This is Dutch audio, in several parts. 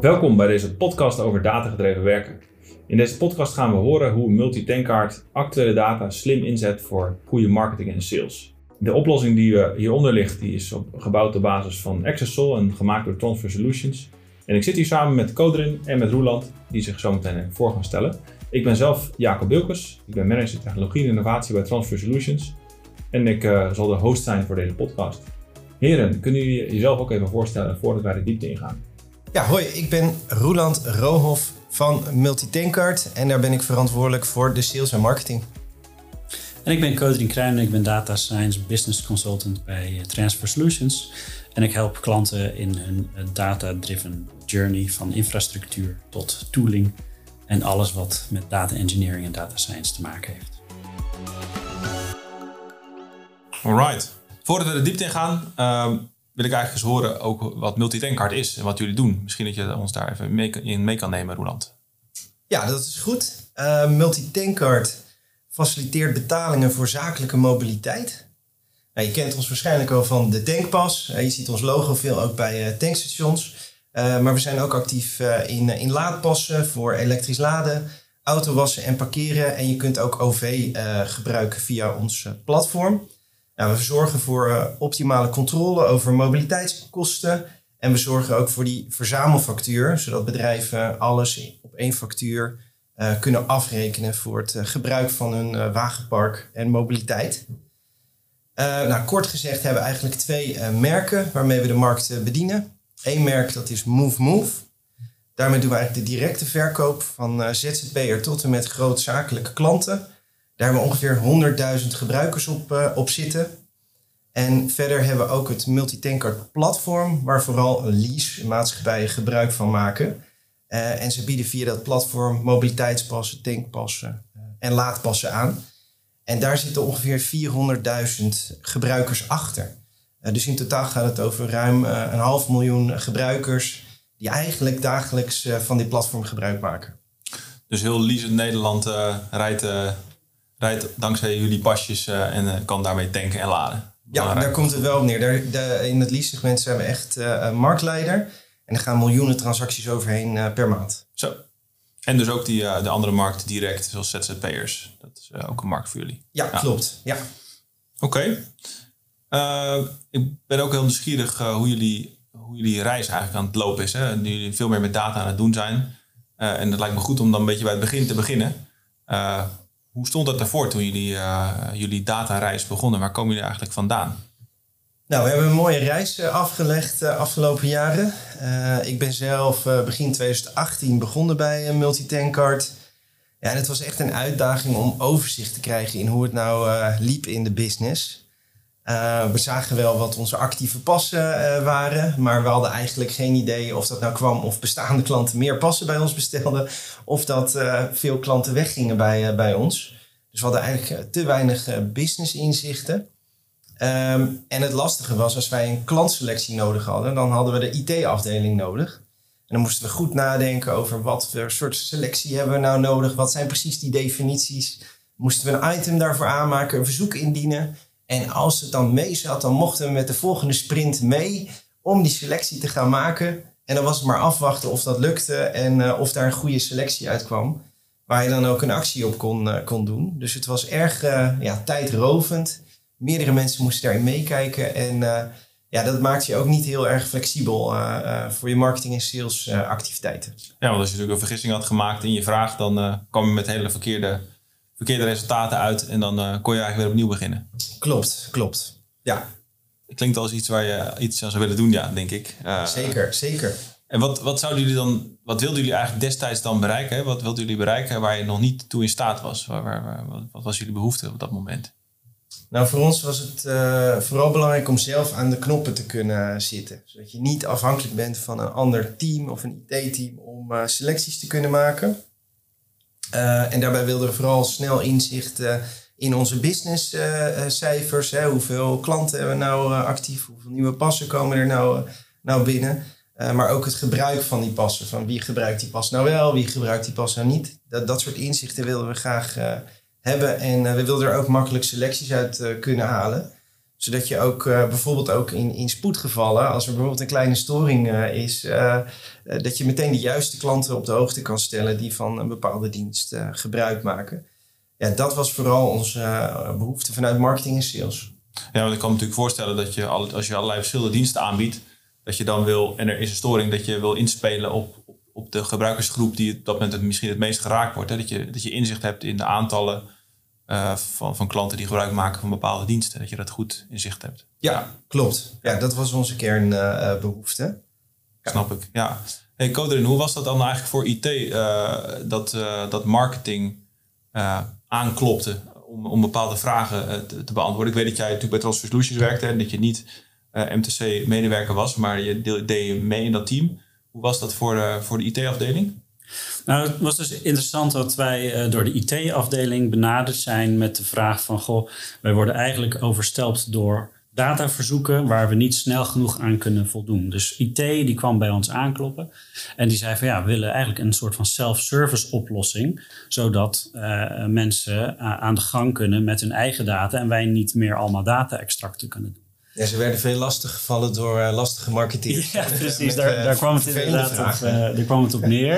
Welkom bij deze podcast over datagedreven werken. In deze podcast gaan we horen hoe Multitankcard actuele data slim inzet voor goede marketing en sales. De oplossing die hieronder ligt, die is gebouwd op basis van Accessol en gemaakt door Transfer Solutions. En ik zit hier samen met Codrin en met Roeland, die zich zo meteen voor gaan stellen. Ik ben zelf Jacob Bilkes, ik ben manager technologie en innovatie bij Transfer Solutions. En ik uh, zal de host zijn voor deze podcast. Heren, kunnen jullie jezelf ook even voorstellen voordat wij de diepte ingaan? Ja, hoi, ik ben Roeland Rohoff van Multitankcard en daar ben ik verantwoordelijk voor de sales en marketing. En ik ben Codrin Kruijnen, ik ben Data Science Business Consultant bij eh, Transfer Solutions. En ik help klanten in hun eh, data-driven journey van infrastructuur tot tooling en alles wat met data engineering en data science te maken heeft. Alright. Voordat we de diepte in gaan, ehm, wil ik eigenlijk eens horen ook wat Multitankcard is en wat jullie doen. Misschien dat je ons daar even mee, in mee kan nemen, Roland. Ja, dat is goed. Uh, faciliteert betalingen voor zakelijke mobiliteit. Nou, je kent ons waarschijnlijk al van de tankpas. Uh, je ziet ons logo veel ook bij uh, tankstations. maar we zijn ook actief in, in laadpassen voor elektrisch laden, autowassen en parkeren. En je kunt ook OV gebruiken via ons platform. We zorgen voor uh, optimale controle over mobiliteitskosten. En we zorgen ook voor die verzamelfactuur, zodat bedrijven alles op één factuur uh, kunnen afrekenen voor het uh, gebruik van hun wagenpark en mobiliteit. nou, kort gezegd hebben we eigenlijk twee merken waarmee we de markt bedienen. Eén merk dat is Move Move. Daarmee doen we eigenlijk de directe verkoop van ZZP'er tot en met grootzakelijke klanten. Daar hebben we ongeveer 100.000 gebruikers op, uh, op zitten. En verder hebben we ook het Multitankcard platform, waar vooral lease-maatschappijen gebruik van maken. Uh, en ze bieden via dat platform mobiliteitspassen, tankpassen uh, en laadpassen aan. En daar zitten ongeveer 400.000 gebruikers achter. dus in totaal gaat het over ruim een half miljoen gebruikers die eigenlijk dagelijks van dit platform gebruik maken. Dus heel Lease Nederland rijdt rijdt dankzij jullie pasjes uh, en uh, kan daarmee tanken en laden. Ja, daar komt het wel op neer. Daar, de, in het lease-segment zijn we echt uh, marktleider. En er gaan miljoenen transacties overheen per maand. Zo. En dus ook die, de andere markten direct, zoals ZZP'ers. Dat is ook een markt voor jullie. Ja, klopt. Ja. Oké. Okay. ik ben ook heel nieuwsgierig hoe, jullie, hoe jullie reis eigenlijk aan het lopen is. Hè? Nu jullie veel meer met data aan het doen zijn. en het lijkt me goed om dan een beetje bij het begin te beginnen. Hoe stond dat ervoor toen jullie, uh, jullie datareis begonnen? Waar komen jullie eigenlijk vandaan? Nou, we hebben een mooie reis uh, afgelegd de uh, afgelopen jaren. Ik ben zelf begin 2018 begonnen bij Multitankcard. Ja, en het was echt een uitdaging om overzicht te krijgen in hoe het nou liep in de business. We zagen wel wat onze actieve passen waren, maar we hadden eigenlijk geen idee of dat nou kwam of bestaande klanten meer passen bij ons bestelden, of dat veel klanten weggingen bij, bij ons. Dus we hadden eigenlijk eh, te weinig eh, business inzichten. Um, en het lastige was, als wij een klantselectie nodig hadden, dan hadden we de IT-afdeling nodig. En dan moesten we goed nadenken over wat voor soort selectie hebben we nou nodig. Wat zijn precies die definities? Moesten we een item daarvoor aanmaken, een verzoek indienen. En als het dan mee zat, dan mochten we met de volgende sprint mee om die selectie te gaan maken. En dan was het maar afwachten of dat lukte en uh, of daar een goede selectie uitkwam waar je dan ook een actie op kon, uh, kon doen. Dus het was erg uh, ja, tijdrovend. Meerdere mensen moesten daarin meekijken. En ja, dat maakt je ook niet heel erg flexibel voor je marketing- en sales activiteiten. Ja, want als je natuurlijk een vergissing had gemaakt in je vraag, dan kwam je met hele verkeerde, verkeerde resultaten uit. En dan kon je eigenlijk weer opnieuw beginnen. Klopt, klopt. Ja. Klinkt als iets waar je iets aan zou willen doen, ja, denk ik. zeker, zeker. En wat, wat zouden jullie dan, wat wilden jullie eigenlijk destijds dan bereiken? Wat wilden jullie bereiken waar je nog niet toe in staat was? Waar, waar, wat was jullie behoefte op dat moment? Nou, voor ons was het uh, vooral belangrijk om zelf aan de knoppen te kunnen zitten. Zodat je niet afhankelijk bent van een ander team of een IT-team om selecties te kunnen maken. Uh, en daarbij wilden we vooral snel inzicht in onze businesscijfers. hoeveel klanten hebben we nou actief? Hoeveel nieuwe passen komen er nou, nou binnen? Uh, maar ook het gebruik van die passen. Van wie gebruikt die pas nou wel, wie gebruikt die pas nou niet. Dat, dat soort inzichten wilden we graag uh, hebben. En uh, we wilden er ook makkelijk selecties uit kunnen halen. Zodat je ook bijvoorbeeld ook in, in spoedgevallen, als er bijvoorbeeld een kleine storing is, dat je meteen de juiste klanten op de hoogte kan stellen die van een bepaalde dienst gebruik maken. Ja, dat was vooral onze behoefte vanuit marketing en sales. Ja, want ik kan me natuurlijk voorstellen dat je als je allerlei verschillende diensten aanbiedt, dat je dan wil, en er is een storing, dat je wil inspelen op, op de gebruikersgroep die op dat moment misschien het meest geraakt wordt. Hè? Dat, je, dat je inzicht hebt in de aantallen uh, van, van klanten die gebruik maken van bepaalde diensten. Dat je dat goed in zicht hebt. Ja, klopt. Ja, dat was onze kernbehoefte. Ja. Snap ik, ja. Hey Coderin, hoe was dat dan eigenlijk voor IT, uh, dat, dat marketing aanklopte om, om bepaalde vragen te, te, beantwoorden? Ik weet dat jij natuurlijk bij Transfer Solutions werkte en dat je niet MTC-medewerker was, maar je deed mee in dat team. Hoe was dat voor de, voor de IT-afdeling? Nou, het was dus interessant dat wij uh, door de IT-afdeling benaderd zijn met de vraag van... goh, wij worden eigenlijk overstelpt door dataverzoeken waar we niet snel genoeg aan kunnen voldoen. Dus IT die kwam bij ons aankloppen en die zei van ja, we willen eigenlijk een soort van self-service oplossing, zodat uh, mensen uh, aan de gang kunnen met hun eigen data en wij niet meer allemaal data-extracten kunnen doen. Ja, ze werden veel lastig gevallen door uh, lastige marketeers. Ja, precies. daar, uh, daar, kwam het inderdaad op, uh, daar kwam het op neer.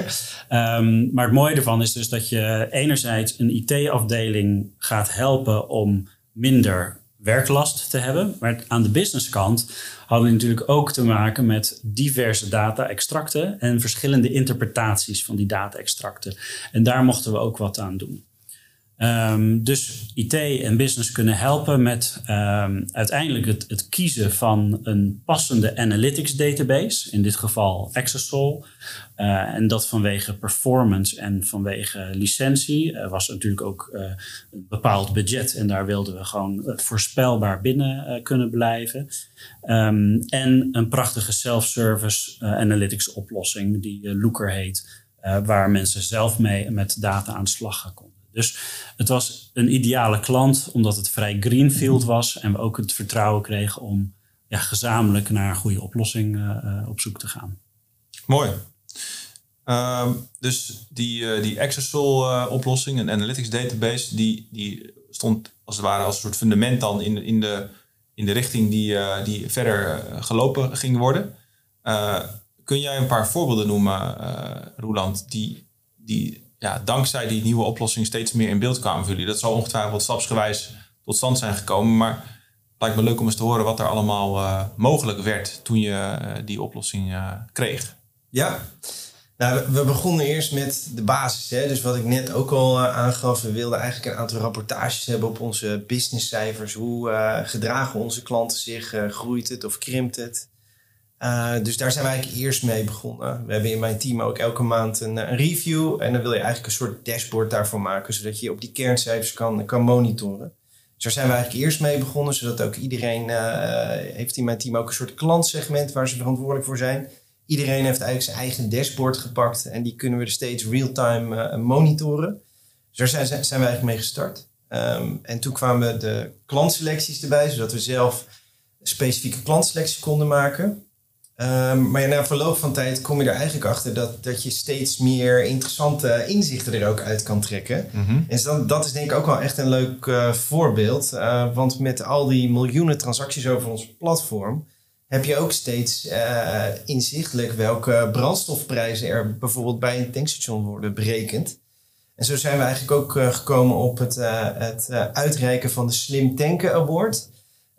Um, maar het mooie ervan is dus dat je enerzijds een IT-afdeling gaat helpen om minder werklast te hebben. Maar aan de businesskant hadden we natuurlijk ook te maken met diverse data-extracten en verschillende interpretaties van die data-extracten. En daar mochten we ook wat aan doen. Um, dus IT en business kunnen helpen met um, uiteindelijk het, het, kiezen van een passende analytics database, in dit geval Exasol. Uh, en dat vanwege performance en vanwege licentie uh, was natuurlijk ook uh, een bepaald budget en daar wilden we gewoon voorspelbaar binnen kunnen blijven. Um, en een prachtige self-service analytics oplossing die Looker heet, waar mensen zelf mee met data aan de slag gaan komen. Dus het was een ideale klant omdat het vrij greenfield was en we ook het vertrouwen kregen om ja, gezamenlijk naar een goede oplossing uh, op zoek te gaan. Mooi. Uh, dus die, uh, die Exasol-oplossing, een analytics database, die, die stond als het ware als een soort fundament dan in, in, de, in de richting die, die verder gelopen ging worden. kun jij een paar voorbeelden noemen, Roeland, die, die ja, dankzij die nieuwe oplossing steeds meer in beeld kwamen voor jullie. Dat zal ongetwijfeld stapsgewijs tot stand zijn gekomen. Maar het lijkt me leuk om eens te horen wat er allemaal uh, mogelijk werd toen je uh, die oplossing uh, kreeg. Ja, nou, we begonnen eerst met de basis. Hè? Dus wat ik net ook al aangaf, we wilden eigenlijk een aantal rapportages hebben op onze businesscijfers. Hoe gedragen onze klanten zich? groeit het of krimpt het? Uh, dus daar zijn wij eigenlijk eerst mee begonnen. We hebben in mijn team ook elke maand een, een, review. En dan wil je eigenlijk een soort dashboard daarvoor maken, zodat je op die kerncijfers kan, kan monitoren. Dus daar zijn we eigenlijk eerst mee begonnen, zodat ook iedereen uh, heeft in mijn team ook een soort klantsegment waar ze verantwoordelijk voor zijn. Iedereen heeft eigenlijk zijn eigen dashboard gepakt en die kunnen we er steeds real-time uh, monitoren. Dus daar zijn, zijn we eigenlijk mee gestart. Um, en toen kwamen de klantselecties erbij, zodat we zelf specifieke klantselecties konden maken. Um, maar ja, na verloop van tijd kom je er eigenlijk achter dat, dat je steeds meer interessante inzichten er ook uit kan trekken. Mm -hmm. En dat, dat is denk ik ook wel echt een leuk uh, voorbeeld. Uh, want met al die miljoenen transacties over ons platform heb je ook steeds uh, inzichtelijk welke brandstofprijzen er bijvoorbeeld bij een tankstation worden berekend. En zo zijn we eigenlijk ook gekomen op het, het uitreiken van de Slim Tanken Award.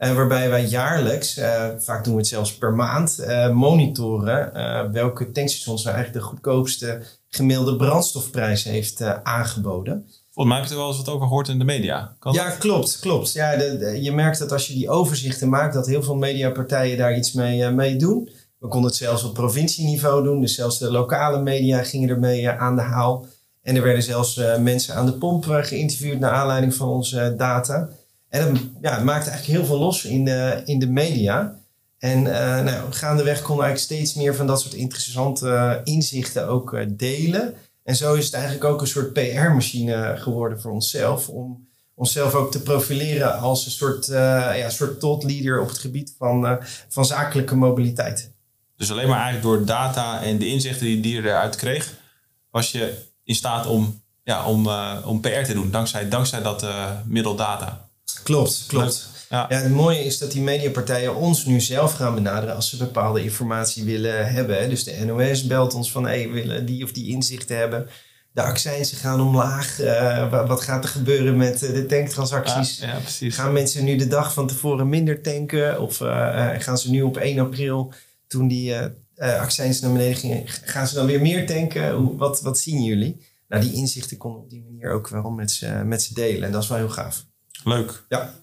Uh, waarbij wij jaarlijks, uh, vaak doen we het zelfs per maand, uh, monitoren welke tankstations nou eigenlijk de goedkoopste gemiddelde brandstofprijs heeft aangeboden. Volgens mij heb je er wel eens wat over gehoord in de media. Kan ja, klopt, klopt. Ja, de, de, je merkt dat als je die overzichten maakt, dat heel veel mediapartijen daar iets mee, mee doen. We konden het zelfs op provincieniveau doen, dus zelfs de lokale media gingen ermee aan de haal. En er werden zelfs mensen aan de pomp geïnterviewd naar aanleiding van onze data. En dat ja, maakte eigenlijk heel veel los in de, in de media. En uh, nou, gaandeweg konden eigenlijk steeds meer van dat soort interessante uh, inzichten ook uh, delen. En zo is het eigenlijk ook een soort PR-machine geworden voor onszelf. Om onszelf ook te profileren als een soort, ja, soort thought leader op het gebied van, van zakelijke mobiliteit. Dus alleen maar eigenlijk door data en de inzichten die, die eruit kreeg, was je in staat om, ja, om, om PR te doen, dankzij, dankzij dat middel data. Klopt, klopt. Ja. ja. het mooie is dat die mediapartijen ons nu zelf gaan benaderen als ze bepaalde informatie willen hebben. Dus de NOS belt ons van, hey, we willen die of die inzichten hebben. De accijnsen gaan omlaag. Uh, wat gaat er gebeuren met de tanktransacties? Ja, ja, gaan mensen nu de dag van tevoren minder tanken? Of uh, gaan ze nu op 1 april, toen die accijns naar beneden gingen, gaan ze dan weer meer tanken? Hoe, wat, wat zien jullie? Nou, die inzichten konden op die manier ook wel met ze, met ze delen. En dat is wel heel gaaf. Leuk. Ja.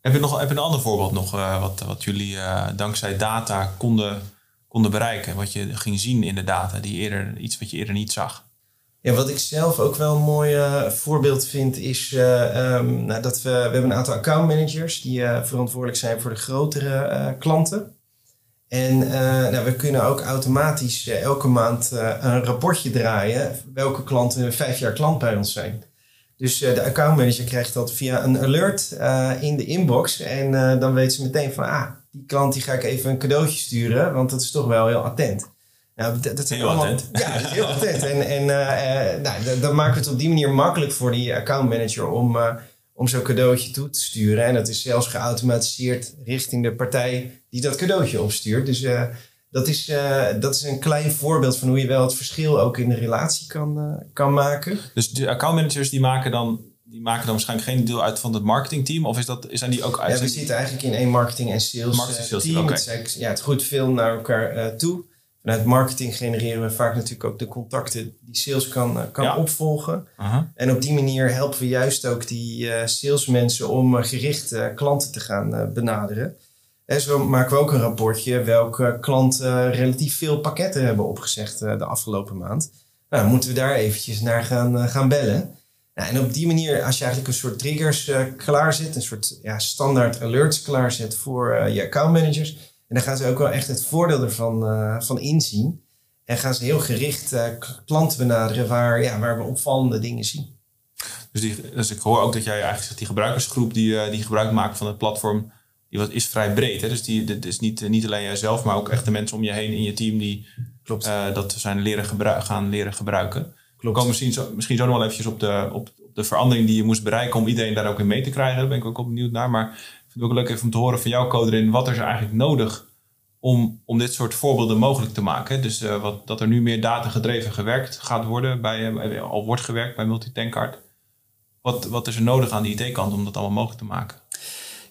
Heb je, nog, heb je een ander voorbeeld nog uh, wat, wat jullie uh, dankzij data konden, konden bereiken? Wat je ging zien in de data, die eerder, iets wat je eerder niet zag? Ja, wat ik zelf ook wel een mooi uh, voorbeeld vind, is um, nou, dat we, we hebben een aantal accountmanagers die verantwoordelijk zijn voor de grotere klanten. En nou, we kunnen ook automatisch elke maand een rapportje draaien welke klanten vijf jaar klant bij ons zijn. Dus uh, de accountmanager krijgt dat via een alert uh, in de inbox. En uh, dan weet ze meteen van, ah, die klant die ga ik even een cadeautje sturen, want dat is toch wel heel attent. Nou, dat, dat heel allemaal, attent. Ja, dat is heel attent. En, en nou, dan maken we het op die manier makkelijk voor die accountmanager om, om zo'n cadeautje toe te sturen. En dat is zelfs geautomatiseerd richting de partij die dat cadeautje opstuurt. Dus dat is, uh, dat is een klein voorbeeld van hoe je wel het verschil ook in de relatie kan, uh, kan maken. Dus de accountmanagers die maken dan die maken dan waarschijnlijk geen deel uit van het marketingteam? Of is dat, zijn die ook uit? Ja, we zitten eigenlijk in één marketing- en sales, marketing sales team. Okay. Het, ja, het groeit veel naar elkaar uh, toe. Vanuit marketing genereren we vaak natuurlijk ook de contacten die sales kan, kan opvolgen. -huh. En op die manier helpen we juist ook die salesmensen om gericht klanten te gaan benaderen. En zo maken we ook een rapportje welke klanten relatief veel pakketten hebben opgezegd eh, de afgelopen maand. Nou, moeten we daar eventjes naar gaan, eh, gaan bellen. Nou, en op die manier, als je eigenlijk een soort triggers uh, klaarzet, een soort ja, standaard alerts klaarzet voor uh, je accountmanagers, en dan gaan ze ook wel echt het voordeel ervan van inzien. En gaan ze heel gericht klanten benaderen waar, ja, waar we opvallende dingen zien. Dus, die, dus ik hoor ook dat jij eigenlijk zegt, die gebruikersgroep die, die gebruik maakt van het platform, die wat, is vrij breed. Hè? Dus die, dit is niet, niet alleen jijzelf, maar ook echt de mensen om je heen in je team die Klopt. Uh, dat zijn leren gaan leren gebruiken. Klopt. We komen misschien zo, misschien zo nog wel eventjes op de, op, op, de verandering die je moest bereiken om iedereen daar ook in mee te krijgen. Daar ben ik ook benieuwd naar. Maar ik vind het ook leuk even om te horen van jou, Coderin, wat er is eigenlijk nodig om, om dit soort voorbeelden mogelijk te maken. Dus uh, wat, dat er nu meer data gedreven gewerkt gaat worden, bij, bij al wordt gewerkt bij Multitankcard. Wat, wat is er nodig aan de IT-kant om dat allemaal mogelijk te maken?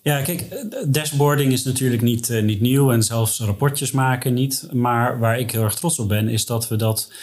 Ja, kijk, dashboarding is natuurlijk niet, uh, niet nieuw en zelfs rapportjes maken niet. Maar waar ik heel erg trots op ben, is dat we dat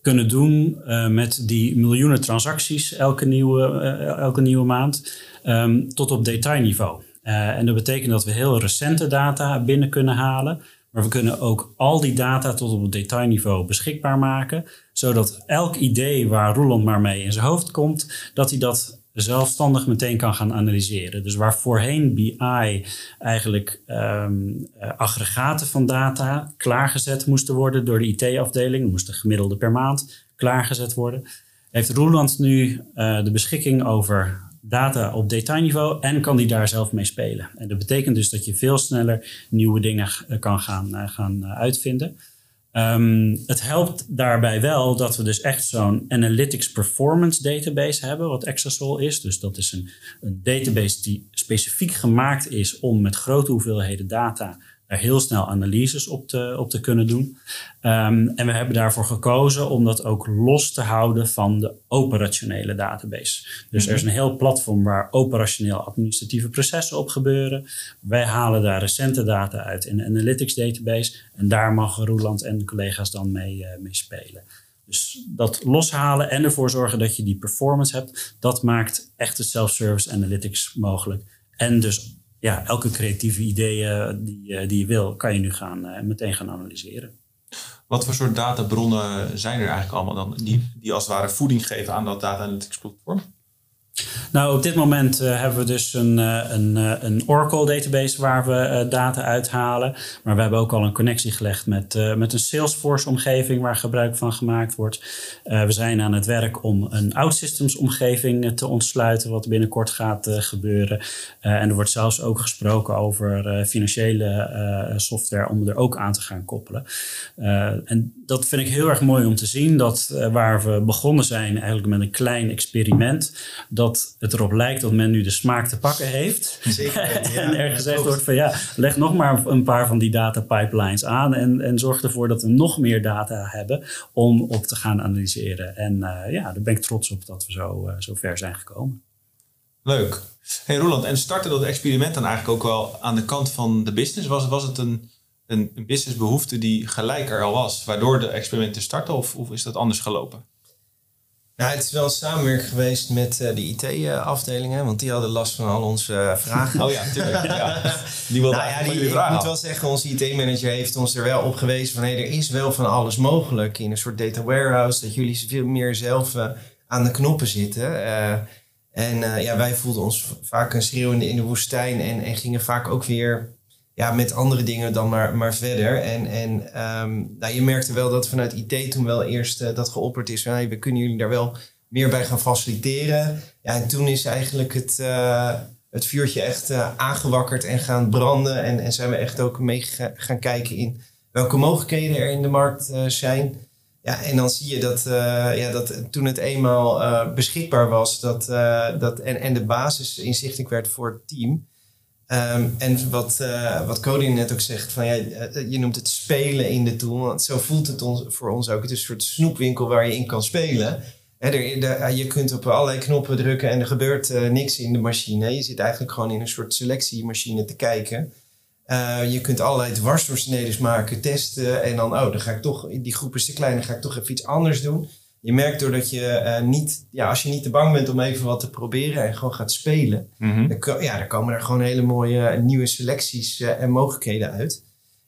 kunnen doen uh, met die miljoenen transacties elke nieuwe, uh, elke nieuwe maand um, tot op detailniveau. en dat betekent dat we heel recente data binnen kunnen halen. Maar we kunnen ook al die data tot op detailniveau beschikbaar maken. Zodat elk idee waar Roland maar mee in zijn hoofd komt, dat hij dat zelfstandig meteen kan gaan analyseren. Dus waar voorheen BI eigenlijk um, aggregaten van data klaargezet moesten worden door de IT-afdeling, moesten gemiddelde per maand klaargezet worden, heeft Roeland nu uh, de beschikking over data op detailniveau en kan die daar zelf mee spelen. En dat betekent dus dat je veel sneller nieuwe dingen kan gaan, gaan uitvinden. Um, het helpt daarbij wel dat we dus echt zo'n Analytics Performance Database hebben, wat Exasol is. Dus dat is een, een database die specifiek gemaakt is om met grote hoeveelheden data heel snel analyses op te, op te kunnen doen. Um, en we hebben daarvoor gekozen om dat ook los te houden van de operationele database. Dus er is een heel platform waar operationeel administratieve processen op gebeuren. Wij halen daar recente data uit in de Analytics database. En daar mogen Roeland en de collega's dan mee, uh, mee spelen. Dus dat loshalen en ervoor zorgen dat je die performance hebt, dat maakt echte self-service analytics mogelijk. En dus ja, elke creatieve ideeën die, eh, die je wil, kan je nu gaan, uh, meteen gaan analyseren. Wat voor soort databronnen zijn er eigenlijk allemaal dan, die, die als het ware voeding geven aan dat data analytics platform? Nou, op dit moment uh, hebben we dus een, uh, een, uh, een Oracle database waar we data uithalen. Maar we hebben ook al een connectie gelegd met, met een Salesforce omgeving waar gebruik van gemaakt wordt. we zijn aan het werk om een OutSystems omgeving te ontsluiten, wat binnenkort gaat gebeuren. en er wordt zelfs ook gesproken over financiële software om er ook aan te gaan koppelen. en dat vind ik heel erg mooi om te zien dat waar we begonnen zijn eigenlijk met een klein experiment dat het erop lijkt dat men nu de smaak te pakken heeft. Zeker. en er gezegd wordt van ja, leg nog maar een paar van die data pipelines aan en, en zorg ervoor dat we nog meer data hebben om op te gaan analyseren. En uh, ja, daar ben ik trots op dat we zo, uh, zo ver zijn gekomen. Leuk. Hey Roland, en startte dat experiment dan eigenlijk ook wel aan de kant van de business? Was, was het een, een, een businessbehoefte die gelijk er al was, waardoor de experimenten starten, of, of is dat anders gelopen? Nou, het is wel een samenwerking geweest met uh, de IT-afdelingen, want die hadden last van al onze uh, vragen. Oh ja, natuurlijk. Ja. Die wilde nou, ja, die, Ik moet wel zeggen, onze IT-manager heeft ons er wel op gewezen van... Hey, er is wel van alles mogelijk in een soort data warehouse... dat jullie veel meer zelf uh, aan de knoppen zitten. en ja, wij voelden ons vaak een schreeuwende in de woestijn... en, en gingen vaak ook weer ja, met andere dingen dan maar, maar verder. En, en um, nou, je merkte wel dat vanuit IT toen wel eerst uh, dat geopperd is. Van, we kunnen jullie daar wel meer bij gaan faciliteren. Ja, en toen is eigenlijk het, uh, het vuurtje echt uh, aangewakkerd en gaan branden. En, en zijn we echt ook mee gaan kijken in welke mogelijkheden er in de markt zijn. Ja, en dan zie je dat, ja, dat toen het eenmaal beschikbaar was dat, dat, en, en de basis inzichtelijk werd voor het team Um, en wat, uh, wat Cody net ook zegt, van, ja, eh, je noemt het spelen in de tool. Want zo voelt het ons, voor ons ook. Het is een soort snoepwinkel waar je in kan spelen. He, er, je kunt op allerlei knoppen drukken en er gebeurt niks in de machine. Je zit eigenlijk gewoon in een soort selectiemachine te kijken. Je kunt allerlei dwarsdoorsneden maken, testen. En dan, oh, dan ga ik toch, die groep is te klein, dan ga ik toch even iets anders doen je merkt doordat je uh, niet, ja, als je niet te bang bent om even wat te proberen en gewoon gaat spelen, mm dan, ja, dan komen er gewoon hele mooie eh, nieuwe selecties uh, en mogelijkheden uit.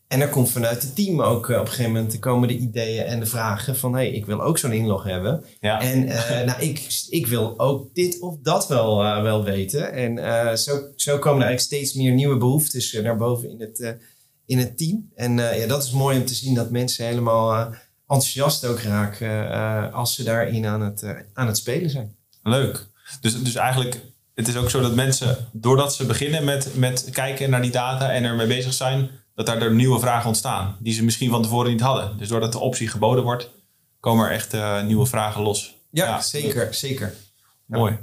En er komt vanuit het team ook op een gegeven moment komen de ideeën en de vragen van hé, hey, ik wil ook zo'n inlog hebben. Ja. En nou, ik, ik wil ook dit of dat wel, wel weten. En zo, zo komen er eigenlijk steeds meer nieuwe behoeftes naar boven in het, in het team. En ja, dat is mooi om te zien dat mensen helemaal enthousiast ook raken uh, als ze daarin aan het, uh, aan het spelen zijn. Leuk. Dus, dus eigenlijk, het is ook zo dat mensen, doordat ze beginnen met, met kijken naar die data en ermee bezig zijn, dat daar nieuwe vragen ontstaan, die ze misschien van tevoren niet hadden. Dus doordat de optie geboden wordt, komen er echt uh, nieuwe vragen los. Ja, ja zeker, zeker. Mooi.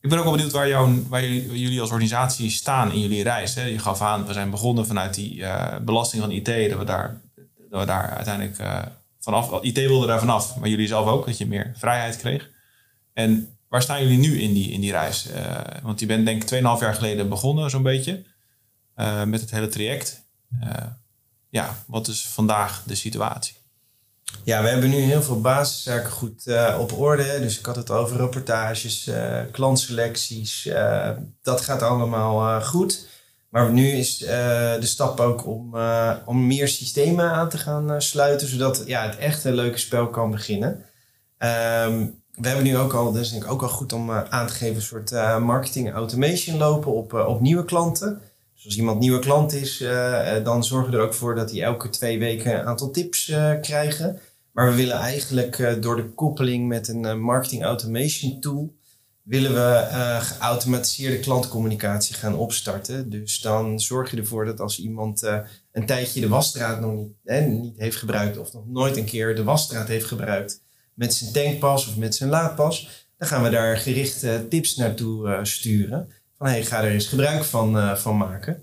Ik ben ook wel benieuwd waar, jou, waar jullie als organisatie staan in jullie reis. Hè? Je gaf aan, we zijn begonnen vanuit die belasting van IT, dat we daar, dat we daar uiteindelijk vanaf, IT wilde daar vanaf, maar jullie zelf ook, dat je meer vrijheid kreeg. En waar staan jullie nu in die, in die reis? Uh, want je bent denk ik 2,5 jaar geleden begonnen, zo'n beetje, uh, met het hele traject. Uh, ja, wat is vandaag de situatie? Ja, we hebben nu heel veel basiszaken goed op orde. Dus ik had het over rapportages, klantselecties. dat gaat allemaal goed. Maar nu is uh, de stap ook om, uh, om meer systemen aan te gaan uh, sluiten, zodat ja, het echt een leuke spel kan beginnen. Um, we hebben nu ook al, dus denk ik ook al goed om aan te geven, een soort marketing automation lopen op, op nieuwe klanten. Dus als iemand nieuwe klant is, dan zorgen we er ook voor dat hij elke twee weken een aantal tips krijgen. Maar we willen eigenlijk door de koppeling met een marketing automation tool willen we uh, geautomatiseerde klantcommunicatie gaan opstarten. Dus dan zorg je ervoor dat als iemand uh, een tijdje de wasstraat nog niet, niet heeft gebruikt of nog nooit een keer de wasstraat heeft gebruikt met zijn tankpas of met zijn laadpas, dan gaan we daar gerichte tips naartoe uh, sturen. Van hey, ga er eens gebruik van, van maken.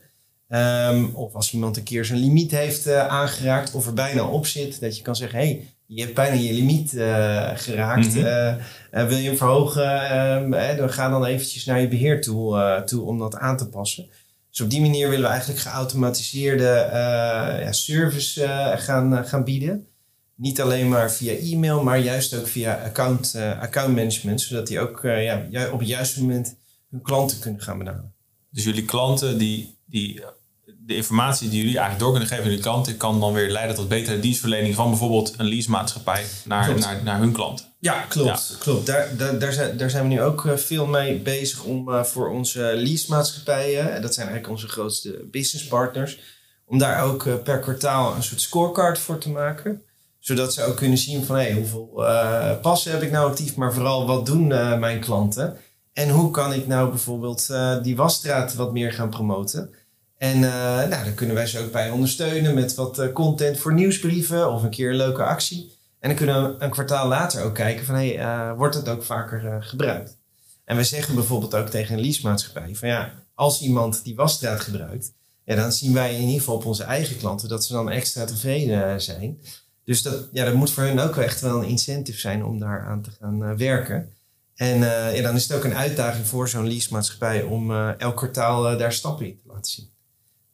Um, of als iemand een keer zijn limiet heeft aangeraakt of er bijna op zit, dat je kan zeggen: hey, je hebt bijna je limiet uh, geraakt. Mm -hmm. uh, wil je hem verhogen, uh, dan ga dan eventjes naar je beheertool toe om dat aan te passen. Dus op die manier willen we eigenlijk geautomatiseerde ja, service gaan, gaan bieden. Niet alleen maar via e-mail, maar juist ook via account, account management. Zodat die ook ja, op het juiste moment hun klanten kunnen gaan benaderen. Dus jullie klanten die, die de informatie die jullie eigenlijk door kunnen geven aan jullie klanten, kan dan weer leiden tot betere dienstverlening van bijvoorbeeld een leasemaatschappij naar, naar, naar hun klant. Ja, klopt. klopt. Daar, daar, daar, zijn, daar zijn we nu ook eh, veel mee bezig om uh, voor onze leasemaatschappijen, dat zijn eigenlijk onze grootste business partners, om daar ook uh, per kwartaal een soort scorecard voor te maken. Zodat ze ook kunnen zien van hey, hoeveel passen heb ik nou actief, maar vooral wat doen mijn klanten. En hoe kan ik nou bijvoorbeeld die wasstraat wat meer gaan promoten. En uh, nou, daar kunnen wij ze ook bij ondersteunen met wat uh, content voor nieuwsbrieven of een keer een leuke actie. En dan kunnen we een kwartaal later ook kijken van hey, uh, wordt het ook vaker gebruikt. En we zeggen bijvoorbeeld ook tegen een leasemaatschappij van ja, als iemand die wasstraat gebruikt, ja, dan zien wij in ieder geval op onze eigen klanten dat ze dan extra tevreden zijn. Dus dat, ja, dat moet voor hen ook echt wel een incentive zijn om daar aan te gaan werken. En ja, dan is het ook een uitdaging voor zo'n leasemaatschappij om elk kwartaal daar stappen in te laten zien.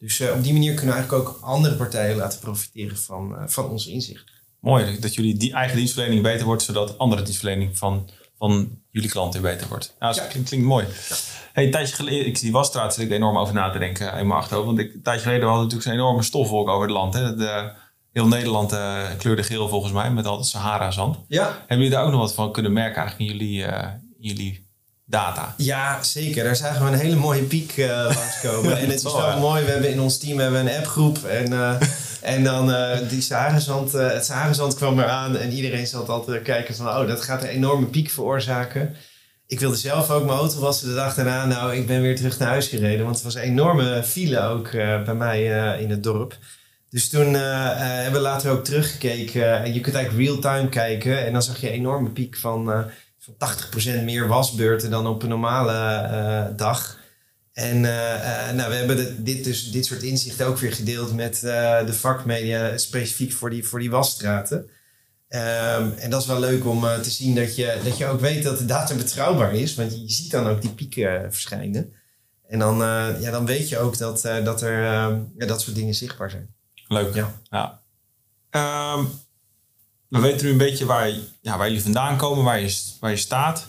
Dus op die manier kunnen we eigenlijk ook andere partijen laten profiteren van, van onze inzichten. Mooi dat jullie die eigen dienstverlening beter wordt, zodat andere dienstverlening van, van jullie klanten beter wordt. Nou, dat klinkt, klinkt mooi. Ja. Hey, een tijdje geleden, ik die wasstraat zit ik enorm over na te denken in mijn achterhoofd. Want ik, een tijdje geleden hadden we natuurlijk zo'n enorme stofwolk over het land. Hè? De, heel Nederland uh, kleurde geel volgens mij met al het Sahara-zand. Ja. Hebben jullie daar ook nog wat van kunnen merken eigenlijk in jullie, uh, jullie data? Ja, zeker. Daar zagen we een hele mooie piek uh, langskomen. en het is wel mooi. We hebben in ons team hebben een appgroep. En, en dan die Sahara-zand, het Sahara-zand kwam eraan. En iedereen zat altijd te kijken van... oh, dat gaat een enorme piek veroorzaken. Ik wilde zelf ook mijn auto wassen de dag daarna. Nou, ik ben weer terug naar huis gereden. Want het was een enorme file ook bij mij in het dorp. Dus toen uh, hebben we later ook teruggekeken. En je kunt eigenlijk real-time kijken. En dan zag je een enorme piek van, uh, van 80% meer wasbeurten dan op een normale dag. En nou, we hebben dit, dus, dit soort inzichten ook weer gedeeld met de vakmedia, specifiek voor die, voor die wasstraten. Um, en dat is wel leuk om te zien dat je, dat je ook weet dat de data betrouwbaar is. Want je, je ziet dan ook die pieken verschijnen. En dan, ja, dan weet je ook dat, dat er ja, dat soort dingen zichtbaar zijn. Leuk. Ja. ja. Um, we weten nu een beetje waar, ja, waar jullie vandaan komen, waar je, waar je staat.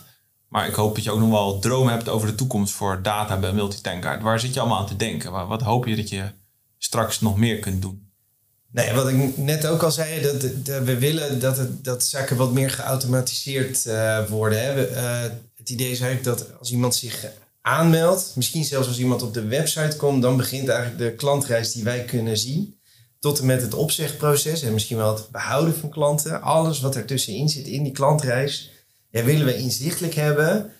Maar ik hoop dat je ook nog wel dromen hebt over de toekomst voor data bij Multitankkaart. Waar zit je allemaal aan te denken? Wat, hoop je dat je straks nog meer kunt doen? Nee, wat ik net ook al zei, dat, we willen dat, het, dat zaken wat meer geautomatiseerd uh, worden. Hè. We, uh, het idee is eigenlijk dat als iemand zich aanmeldt, misschien zelfs als iemand op de website komt, dan begint eigenlijk de klantreis die wij kunnen zien tot en met het opzegproces en misschien wel het behouden van klanten. Alles wat ertussenin zit in die klantreis, willen we inzichtelijk hebben.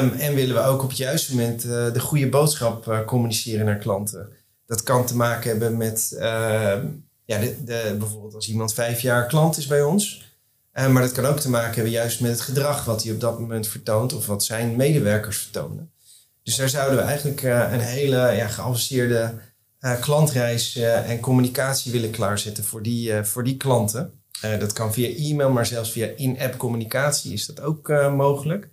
Um, en willen we ook op het juiste moment uh, de goede boodschap uh, communiceren naar klanten. Dat kan te maken hebben met, uh, ja, de, de, bijvoorbeeld als iemand vijf jaar klant is bij ons. Uh, maar dat kan ook te maken hebben juist met het gedrag wat hij op dat moment vertoont of wat zijn medewerkers vertonen. Dus daar zouden we eigenlijk een hele ja, geavanceerde uh, klantreis uh, en communicatie willen klaarzetten voor die, uh, voor die klanten. dat kan via e-mail, maar zelfs via in-app communicatie is dat ook mogelijk.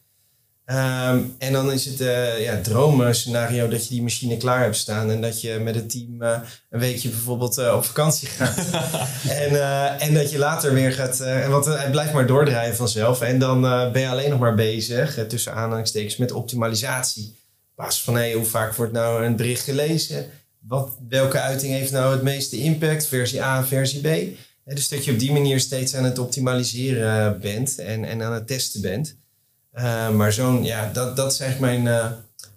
Um, en dan is het ja, dromen scenario dat je die machine klaar hebt staan en dat je met het team een weekje bijvoorbeeld op vakantie gaat. en, en dat je later weer gaat, want het blijft maar doordraaien vanzelf. En dan ben je alleen nog maar bezig, tussen aanhalingstekens, met optimalisatie. Pas van hey, hoe vaak wordt nou een bericht gelezen? Wat, welke uiting heeft nou het meeste impact, versie A, versie B. dus dat je op die manier steeds aan het optimaliseren bent en, en aan het testen bent. Uh, maar zo'n, ja, dat, dat is eigenlijk mijn, uh,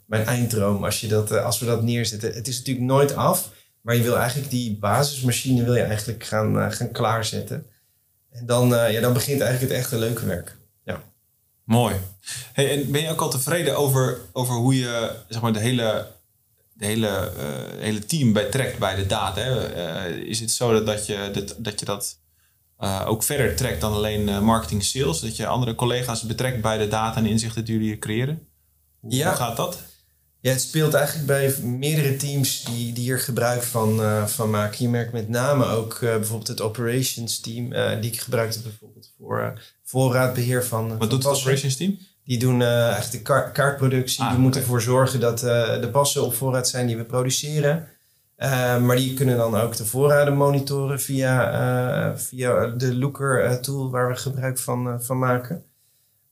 mijn einddroom als, je dat, uh, als we dat neerzetten. Het is natuurlijk nooit af, maar je wil eigenlijk die basismachine wil je eigenlijk gaan, gaan klaarzetten. En dan, ja, dan begint eigenlijk het echte leuke werk. Ja. Mooi. Hey, en ben je ook al tevreden over, over hoe je zeg maar, de hele de hele, uh, hele team betrekt bij de data. Hè? Uh, is het zo dat, dat, je, dat, dat je dat uh, ook verder trekt dan alleen marketing sales? Dat je andere collega's betrekt bij de data en inzichten die jullie creëren? Hoe, ja. hoe gaat dat? Ja, het speelt eigenlijk bij meerdere teams die, die hier gebruik van, van maken. Je merkt met name ook bijvoorbeeld het operations team, die ik gebruikte bijvoorbeeld voor voorraadbeheer van. Wat doet het operations team? Die doen uh, eigenlijk de kaartproductie. Ah, die moeten ervoor zorgen dat uh, de passen op voorraad zijn die we produceren. Uh, maar die kunnen dan ook de voorraden monitoren via, via de Looker tool waar we gebruik van, van maken.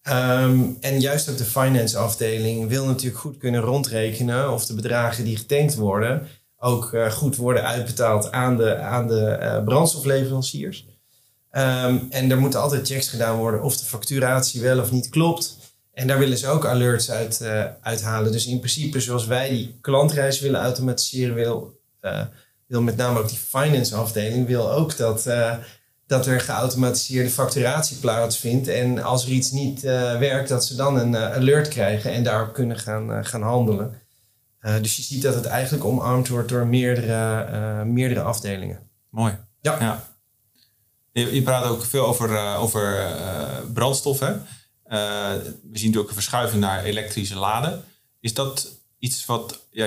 Um, en juist ook de finance afdeling wil natuurlijk goed kunnen rondrekenen of de bedragen die getankt worden ook goed worden uitbetaald aan de, aan de brandstofleveranciers. Um, en er moeten altijd checks gedaan worden of de facturatie wel of niet klopt. En daar willen ze ook alerts uit uh, uithalen. Dus in principe, zoals wij die klantreis willen automatiseren, wil, uh, wil met name ook die finance afdeling, wil ook dat, uh, dat er geautomatiseerde facturatie plaatsvindt. En als er iets niet werkt, dat ze dan een alert krijgen en daarop kunnen gaan, gaan handelen. dus je ziet dat het eigenlijk omarmd wordt door meerdere, meerdere afdelingen. Mooi. Ja. ja. Je, praat ook veel over, over brandstof, hè? We zien natuurlijk een verschuiving naar elektrische laden. Is dat iets wat ja,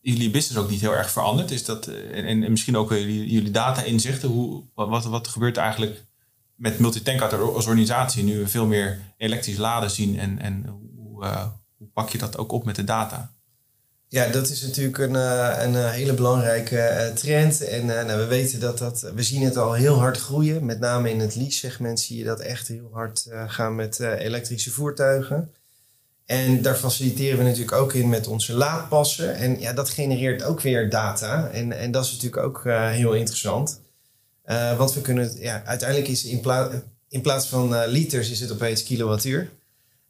jullie business ook niet heel erg verandert? Is dat, en, en misschien ook jullie, jullie data-inzichten? Hoe, wat, wat gebeurt eigenlijk met Multitankart als organisatie nu we veel meer elektrische laden zien? En, en hoe, hoe pak je dat ook op met de data? Ja, dat is natuurlijk een, eh, een eh, hele belangrijke eh, trend. En nou, we weten dat dat, we zien het al heel hard groeien. Met name in het lease-segment zie je dat echt heel hard gaan met elektrische voertuigen. En daar faciliteren we natuurlijk ook in met onze laadpassen. En ja, dat genereert ook weer data. En, en dat is natuurlijk ook heel interessant. want we kunnen, ja, uiteindelijk is in, in plaats van liters is het opeens kilowattuur.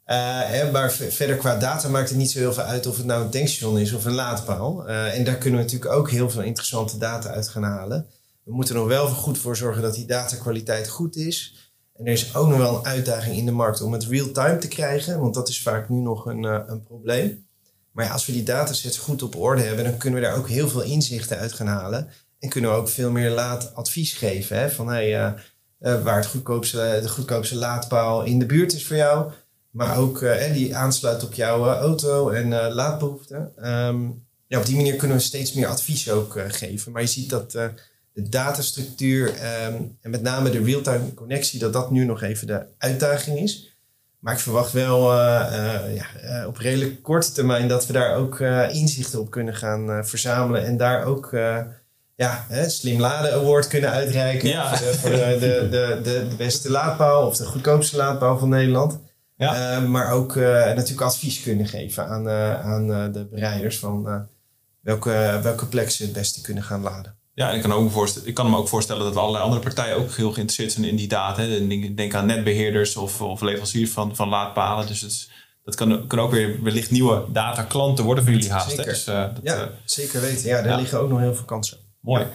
Uh, maar verder qua data maakt het niet zo heel veel uit of het nou een tankstation is of een laadpaal. Uh, en daar kunnen we natuurlijk ook heel veel interessante data uit gaan halen. We moeten er nog wel goed voor zorgen dat die datakwaliteit goed is. En er is ook nog wel een uitdaging in de markt om het real-time te krijgen, want dat is vaak nu nog een, uh, een probleem. Maar ja, als we die datasets goed op orde hebben, dan kunnen we daar ook heel veel inzichten uit gaan halen. En kunnen we ook veel meer laadadvies geven. Hè? Van hey, waar het goedkoopste, de goedkoopste laadpaal in de buurt is voor jou maar ook uh, die aansluit op jouw uh, auto en uh, laadbehoeften. Um, ja, op die manier kunnen we steeds meer advies ook geven. Maar je ziet dat de datastructuur um, en met name de real-time connectie, dat dat nu nog even de uitdaging is. Maar ik verwacht wel ja, op redelijk korte termijn dat we daar ook inzichten op kunnen gaan verzamelen. En daar ook ja, hè, Slim Laden Award kunnen uitreiken. Ja. Voor, de, voor de, de, de, de, beste laadpaal of de goedkoopste laadpaal van Nederland. Ja. Eh, maar ook uh, natuurlijk advies kunnen geven aan, uh, aan de bereiders van welke, welke plek ze het beste kunnen gaan laden. Ja, en ik kan, ook voorstellen, ik kan me ook voorstellen dat allerlei andere partijen ook heel geïnteresseerd zijn in die data. Denk aan netbeheerders of, of leveranciers van, van laadpalen. Dus het dat kan, kan ook weer wellicht nieuwe dataklanten worden voor jullie haast. Zeker. Dus, dat, ja, zeker weten. Ja, daar liggen ook nog heel veel kansen. Mooi.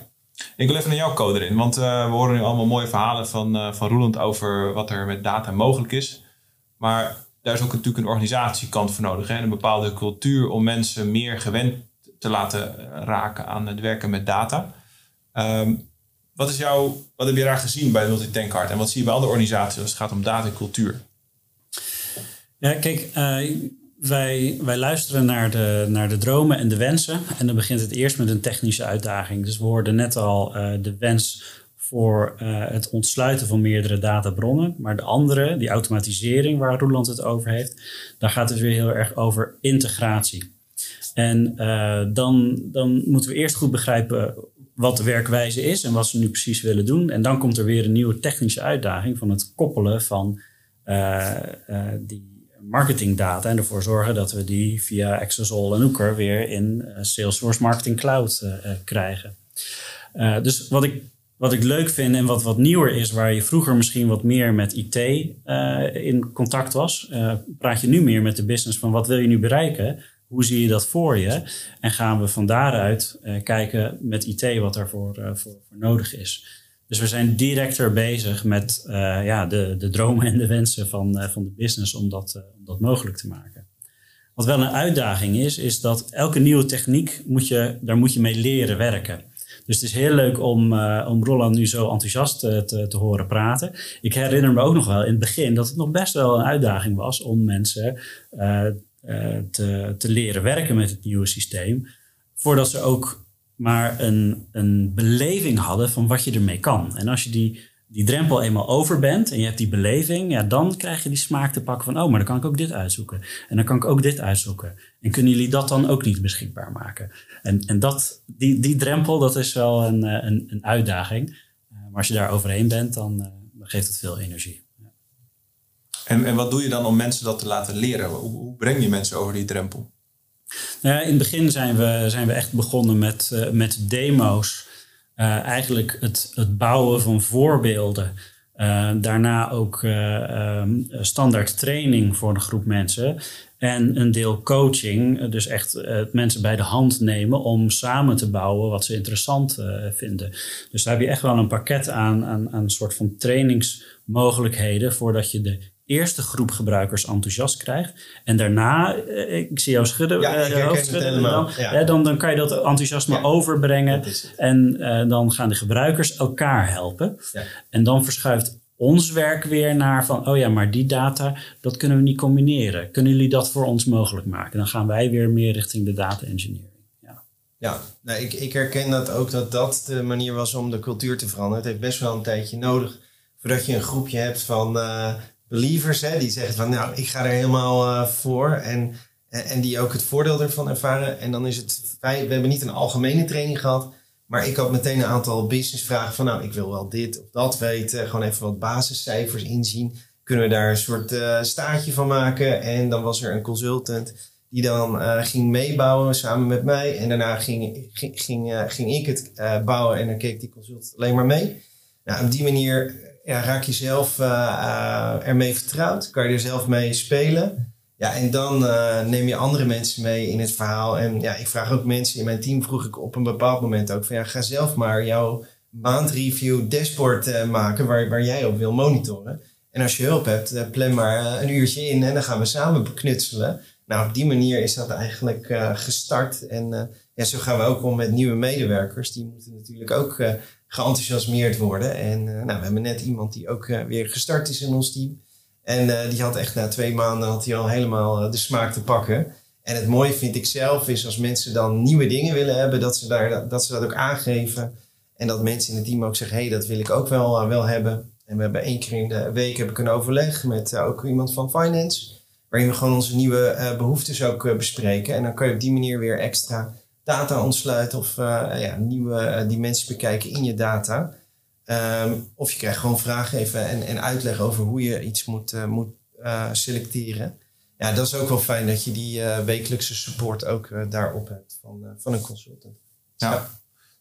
Ik wil even naar jouw code erin, want we horen nu allemaal mooie verhalen van, van Roeland over wat er met data mogelijk is. Maar daar is ook natuurlijk een organisatiekant voor nodig. Hè? Een bepaalde cultuur om mensen meer gewend te laten eh, raken aan het werken met data. Um, wat, is jouw, wat heb je daar gezien bij Multitankart en wat zie je bij andere organisaties als het gaat om data en cultuur? Ja, kijk, uh, wij, wij luisteren naar de, naar de dromen en de wensen. En dan begint het eerst met een technische uitdaging. Dus we hoorden net al uh, de wens voor uh, het ontsluiten van meerdere databronnen. Maar de andere, die automatisering waar Roeland het over heeft, daar gaat het weer heel erg over integratie. En uh, dan, dan moeten we eerst goed begrijpen wat de werkwijze is en wat ze nu precies willen doen. En dan komt er weer een nieuwe technische uitdaging van het koppelen van uh, die marketingdata en ervoor zorgen dat we die via Exasol en Ooker weer in Salesforce Marketing Cloud krijgen. dus wat ik wat ik leuk vind en wat wat nieuwer is, waar je vroeger misschien wat meer met IT uh, in contact was, uh, praat je nu meer met de business van wat wil je nu bereiken? Hoe zie je dat voor je? En gaan we van daaruit uh, kijken met IT wat daarvoor voor, voor nodig is. Dus we zijn directer bezig met ja, de, de dromen en de wensen van, van de business om dat, om dat mogelijk te maken. Wat wel een uitdaging is, is dat elke nieuwe techniek moet je, daar moet je mee leren werken. Dus het is heel leuk om, uh, om Roland nu zo enthousiast uh, te, te horen praten. Ik herinner me ook nog wel in het begin dat het nog best wel een uitdaging was om mensen uh, te, te leren werken met het nieuwe systeem. Voordat ze ook maar een, een beleving hadden van wat je ermee kan. En als je die die drempel eenmaal over bent en je hebt die beleving, ja, dan krijg je die smaak te pakken van, oh, maar dan kan ik ook dit uitzoeken. En dan kan ik ook dit uitzoeken. En kunnen jullie dat dan ook niet beschikbaar maken? En, en dat, die, die drempel, dat is wel een, eh, een, een uitdaging. Eh, maar als je daar overheen bent, dan, uh, dan geeft het veel energie. Ja. En, en wat doe je dan om mensen dat te laten leren? Hoe, hoe breng je mensen over die drempel? Nou ja, in het begin zijn we, zijn we echt begonnen met, met demo's. Uh, eigenlijk het, het bouwen van voorbeelden. Uh, daarna ook uh, standaard training voor een groep mensen. En een deel coaching, dus echt mensen bij de hand nemen om samen te bouwen wat ze interessant vinden. Dus daar heb je echt wel een pakket aan, aan, aan een soort van trainingsmogelijkheden voordat je de eerste groep gebruikers enthousiast krijgt. En daarna, eh, ik zie jou schudden, ja, uh, hoofd schudden dan, ja. dan, dan kan je dat enthousiasme ja, overbrengen. En uh, dan gaan de gebruikers elkaar helpen. En dan verschuift ons werk weer naar van, oh ja, maar die data, dat kunnen we niet combineren. Kunnen jullie dat voor ons mogelijk maken? Dan gaan wij weer meer richting de data engineering. Ja, ja nou, ik, ik herken dat ook dat dat de manier was om de cultuur te veranderen. Het heeft best wel een tijdje nodig voordat je een groepje hebt van uh, believers, hè, die zeggen van, nou, ik ga er helemaal uh, voor. En, en die ook het voordeel ervan ervaren. En dan is het, wij, we hebben niet een algemene training gehad. Maar ik had meteen een aantal businessvragen van, nou, ik wil wel dit of dat weten. Gewoon even wat basiscijfers inzien. Kunnen we daar een soort uh, staartje van maken? En dan was er een consultant die dan ging meebouwen samen met mij. En daarna ging, ging, ging, ging ik het bouwen en dan keek die consultant alleen maar mee. Nou, op die manier ja, raak je zelf ermee vertrouwd. Kan je er zelf mee spelen. Ja, en dan uh, neem je andere mensen mee in het verhaal. En ja, ik vraag ook mensen in mijn team, vroeg ik op een bepaald moment ook van ja, ga zelf maar jouw maandreview dashboard maken waar, waar jij op wil monitoren. En als je hulp hebt, plan maar een uurtje in en dan gaan we samen knutselen. Nou, op die manier is dat eigenlijk gestart. En ja, zo gaan we ook om met nieuwe medewerkers. Die moeten natuurlijk ook geenthousiasmeerd worden. En nou, we hebben net iemand die ook weer gestart is in ons team. En uh, die had echt na twee maanden had hij al helemaal de smaak te pakken. En het mooie vind ik zelf is als mensen dan nieuwe dingen willen hebben, dat ze, daar, dat, ze dat ook aangeven. En dat mensen in het team ook zeggen, hé, hey, dat wil ik ook wel, wel hebben. En we hebben één keer in de week heb ik een overleg met ook iemand van finance. Waarin we gewoon onze nieuwe behoeftes ook bespreken. En dan kan je op die manier weer extra data ontsluiten of ja, nieuwe dimensies bekijken in je data. Um, of je krijgt gewoon vragen even en, en uitleg over hoe je iets moet, uh, moet selecteren. Ja, dat is ook wel fijn dat je die wekelijkse support ook daarop hebt van, van een consultant. Ja. ja.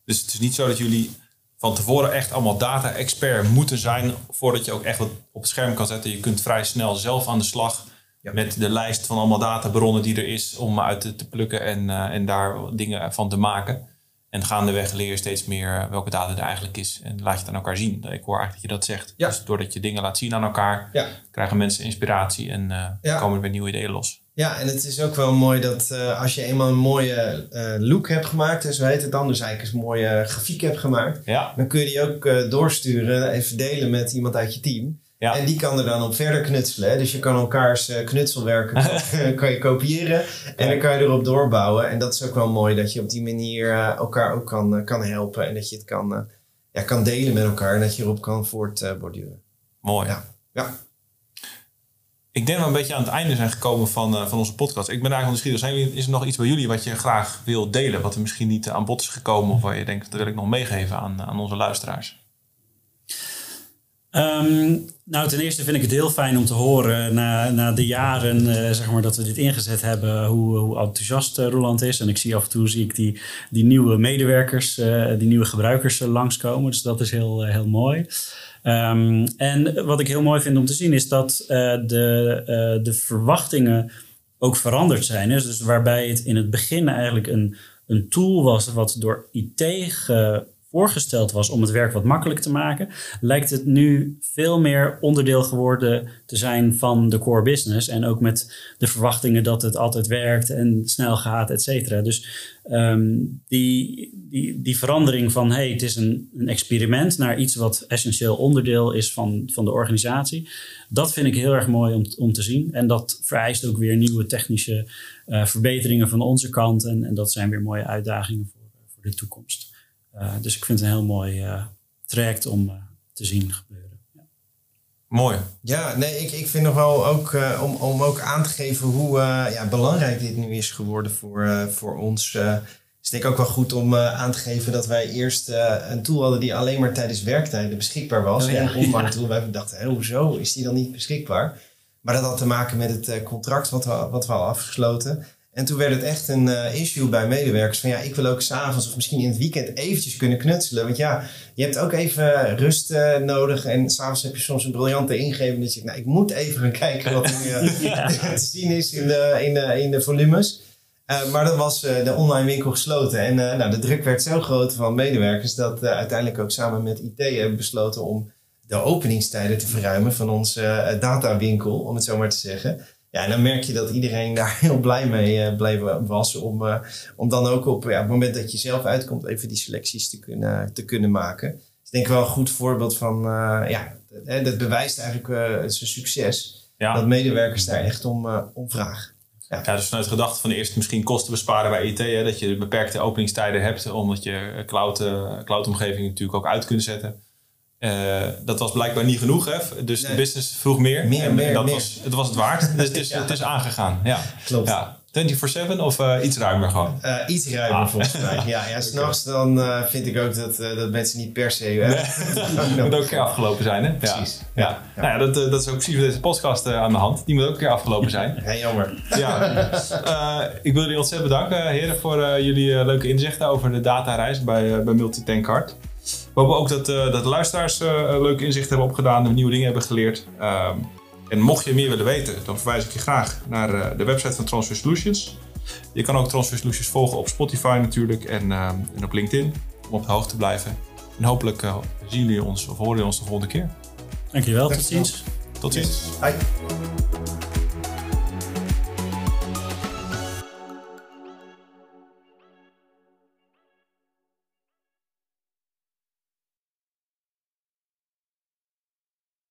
Dus het is niet zo dat jullie van tevoren echt allemaal data-expert moeten zijn voordat je ook echt wat op het scherm kan zetten. Je kunt vrij snel zelf aan de slag ja. met de lijst van allemaal databronnen die er is om uit te, te plukken en, en daar dingen van te maken. En gaandeweg leer je steeds meer eh, welke data er eigenlijk is. En laat je het aan elkaar zien. Ik hoor eigenlijk dat je dat zegt. Ja. Dus doordat je dingen laat zien aan elkaar, ja. krijgen mensen inspiratie en uh, komen er weer nieuwe ideeën los. Ja, en het is ook wel mooi dat uh, als je eenmaal een mooie uh, look hebt gemaakt, zo heet het dan, dus eigenlijk een mooie grafiek hebt gemaakt, dan kun je die ook doorsturen en verdelen met iemand uit je team. Ja. En die kan er dan op verder knutselen. Dus je kan elkaars uh, knutselwerken kan je kopiëren. En dan kan je erop doorbouwen. En dat is ook wel mooi dat je op die manier uh, elkaar ook kan, kan helpen. En dat je het kan, ja, kan delen met elkaar. En dat je erop kan voortborduren. mooi. Ja. ja. Ik denk dat we een beetje aan het einde zijn gekomen van, van onze podcast. Ik ben eigenlijk nieuwsgierig. Is er nog iets bij jullie wat je graag wil delen? Wat er misschien niet aan bod is gekomen? Of waar je denkt, dat wil ik nog meegeven aan, aan onze luisteraars? Um, nou, ten eerste vind ik het heel fijn om te horen na, na de jaren uh, zeg maar, dat we dit ingezet hebben, hoe, hoe enthousiast uh, Roland is. En ik zie af en toe zie ik die, die nieuwe medewerkers, uh, die nieuwe gebruikers langskomen. Dus dat is heel, heel mooi. Um, en wat ik heel mooi vind om te zien is dat de, de verwachtingen ook veranderd zijn. Dus waarbij het in het begin eigenlijk een, een tool was wat door IT ge, voorgesteld was om het werk wat makkelijk te maken, lijkt het nu veel meer onderdeel geworden te zijn van de core business. En ook met de verwachtingen dat het altijd werkt en snel gaat, et cetera. Dus um, die, die, die verandering van hey, het is een, een experiment naar iets wat essentieel onderdeel is van, van de organisatie. Dat vind ik heel erg mooi om, om te zien. En dat vereist ook weer nieuwe technische uh, verbeteringen van onze kant. En, en dat zijn weer mooie uitdagingen voor, voor de toekomst. Uh, dus ik vind het een heel mooi uh, traject om uh, te zien gebeuren. Ja. Mooi. Ja, nee, ik, ik vind nog wel ook om, om ook aan te geven hoe ja, belangrijk dit nu is geworden voor, voor ons. is denk ik ook wel goed om aan te geven dat wij eerst een tool hadden die alleen maar tijdens werktijden beschikbaar was. Oh, ja. En een online tool. Wij dachten, hoezo is die dan niet beschikbaar? Maar dat had te maken met het contract wat we, wat we al afgesloten. En toen werd het echt een uh, issue bij medewerkers van ja, ik wil ook s'avonds of misschien in het weekend eventjes kunnen knutselen. Want ja, je hebt ook even rust uh, nodig en s'avonds heb je soms een briljante ingeving dat je nou, ik moet even gaan kijken wat er uh, te zien is in de, in de, in de volumes. maar dan was de online winkel gesloten en nou, de druk werd zo groot van medewerkers dat uiteindelijk ook samen met IT hebben besloten om de openingstijden te verruimen van onze datawinkel, om het zo maar te zeggen. Ja, en dan merk je dat iedereen daar heel blij mee uh, was. Om, uh, om dan ook op, ja, het moment dat je zelf uitkomt, even die selecties te kunnen, te kunnen maken. Dus ik denk wel een goed voorbeeld van uh, ja, dat, dat bewijst eigenlijk zijn succes. Ja. Dat medewerkers daar echt om, uh, om vragen. Ja. ja, dus vanuit de gedachte van eerst misschien kosten besparen bij IT. Hè, dat je beperkte openingstijden hebt, omdat je cloud, uh, cloud-omgeving natuurlijk ook uit kunt zetten. Uh, dat was blijkbaar niet genoeg, hè? dus nee. de business vroeg meer. Meer, en meer, dat meer. Was, het was het waard, dus het is, ja. het is aangegaan. Ja. Klopt. Ja. 24-7 of uh, iets ruimer gewoon? Uh, iets ruimer ah. volgens mij. Ja, ja s'nachts okay. dan uh, vind ik ook dat, dat mensen niet per se... nee. moet ook een keer afgelopen zijn, hè? Precies. Ja. ja. ja. Nou ja dat, dat is ook precies voor deze podcast aan de hand. Die moet ook een keer afgelopen zijn. ja, jammer. Ja. ik wil jullie ontzettend bedanken, heren, voor jullie leuke inzichten over de datareis bij, bij Multitankcard. We hopen ook dat, dat de luisteraars leuke inzichten hebben opgedaan, nieuwe dingen hebben geleerd. Um, en mocht je meer willen weten, dan verwijs ik je graag naar uh, de website van Transfer Solutions. Je kan ook Transfer Solutions volgen op Spotify natuurlijk en, uh, en op LinkedIn om op de hoogte te blijven. En hopelijk uh, zien jullie ons of horen jullie ons de volgende keer. Dankjewel, tot ziens. Tot ziens. Hi.